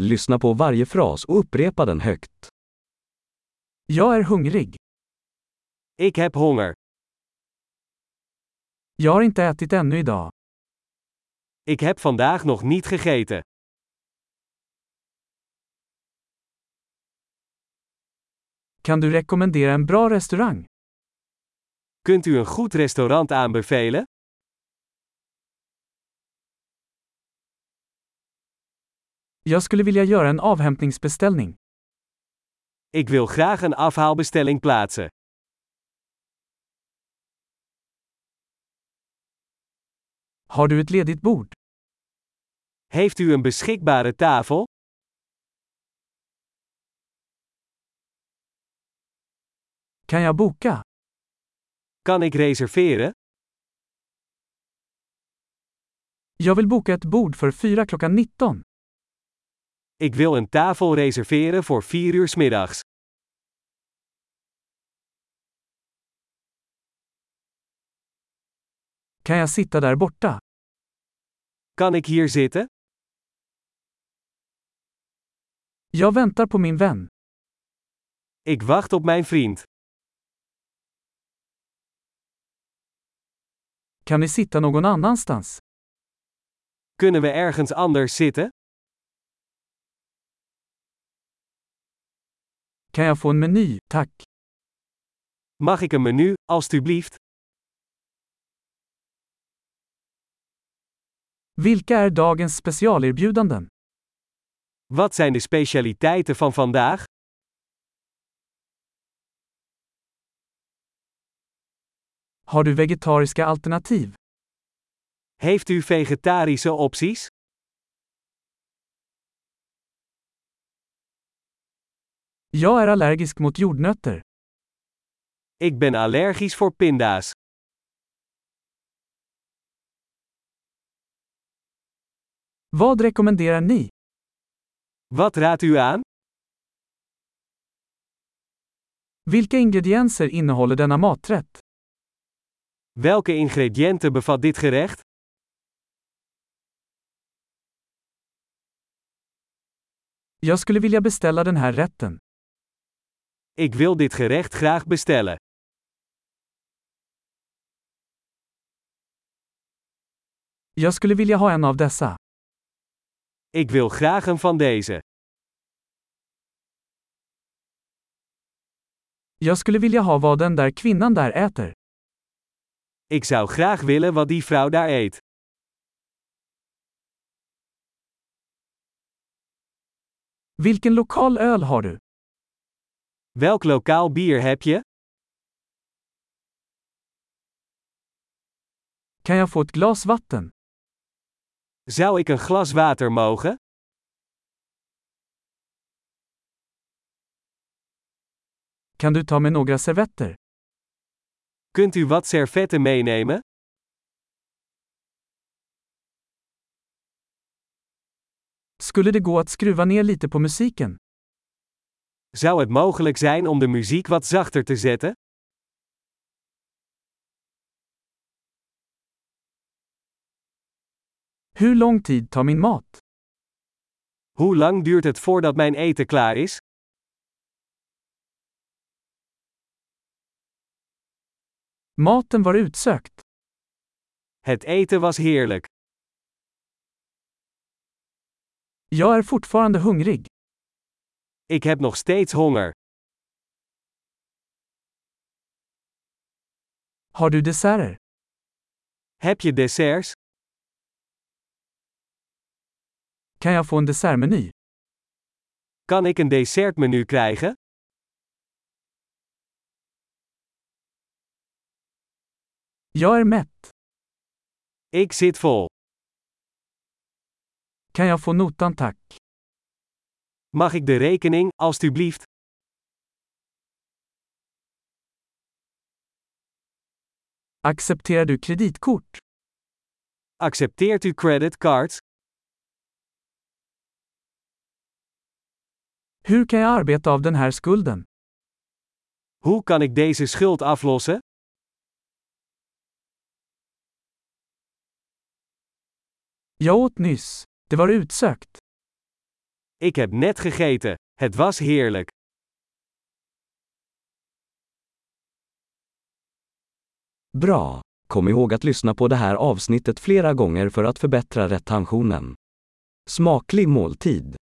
Lyssna på varje fras och upprepa den högt. Jag är hungrig. Ik heb honger. Jag har inte ätit ännu idag. Ik heb vandaag nog niet gegeten. Kan du rekommendera en bra restaurang? Kunt u een goed restaurant aanbevelen? Jag skulle vilja göra en avhämtningsbeställning. Ik wil graag een afhaalbestelling plaatsen. Har du ett ledigt bord? Heeft u een beschikbare tafel? Kan jag boka? Kan ik reserveren? Jag vill boka ett bord för fyra klockan 19. Ik wil een tafel reserveren voor 4 uur 's middags. Kan jag sitta där borta? Kan ik hier zitten? Jag väntar på min vän. Ik wacht op mijn vriend. Kan vi sitta någon annanstans? Kunnen we ergens anders zitten? Kan jag få en meny, tack? Mag ik een menu, alstublieft? Vilka är dagens specialerbjudanden? Wat zijn de specialiteiten van vandaag? Har du vegetariska alternativ? Heeft u vegetarische opties? Jag är allergisk mot jordnötter. Ik ben allergisch voor pinda's. Vad rekommenderar ni? Wat raadt u aan? Vilka ingredienser innehåller denna maträtt? Welke ingrediënten bevat dit gerecht? Jag skulle vilja beställa den här rätten. Ik wil dit gerecht graag bestellen. Jag skulle vilja ha en av dessa. Ik wil graag een van deze. Jag skulle vilja ha vad den där kvinnan där äter. Ik zou graag willen wat die vrouw daar eet. Vilken lokal öl har du? Welk lokaal bier heb je? Kan jag få ett glas vatten? Zou ik een glas water mogen? Kan du ta med några servetter? Kunt u wat servetten meenemen? Skulle det gå att skruva ner lite på musiken? Zou het mogelijk zijn om de muziek wat zachter te zetten? Hur lång tid tar min mat? Hoe lang duurt het voordat mijn eten klaar is? Maten var utsökt. Het eten was heerlijk. Jag är fortfarande hungrig. Ik heb nog steeds honger. Har du desserter? Heb je desserts? Kan jag få en dessertmeny? Kan ik een dessertmenu krijgen? Jag är mätt. Ik zit vol. Kan jag få notan tack? Mag ik de rekening, alstublieft? Accepterar du kreditkort? Accepteert u creditcards? Hur kan jag arbeta av den här skulden? Hoe kan ik deze schuld aflossen? Jag åt nyss. Det var utsökt. Ik heb net gegeten. Het was heerlijk. Bra! Kom ihåg att lyssna på det här avsnittet flera gånger för att förbättra retentionen. Smaklig måltid!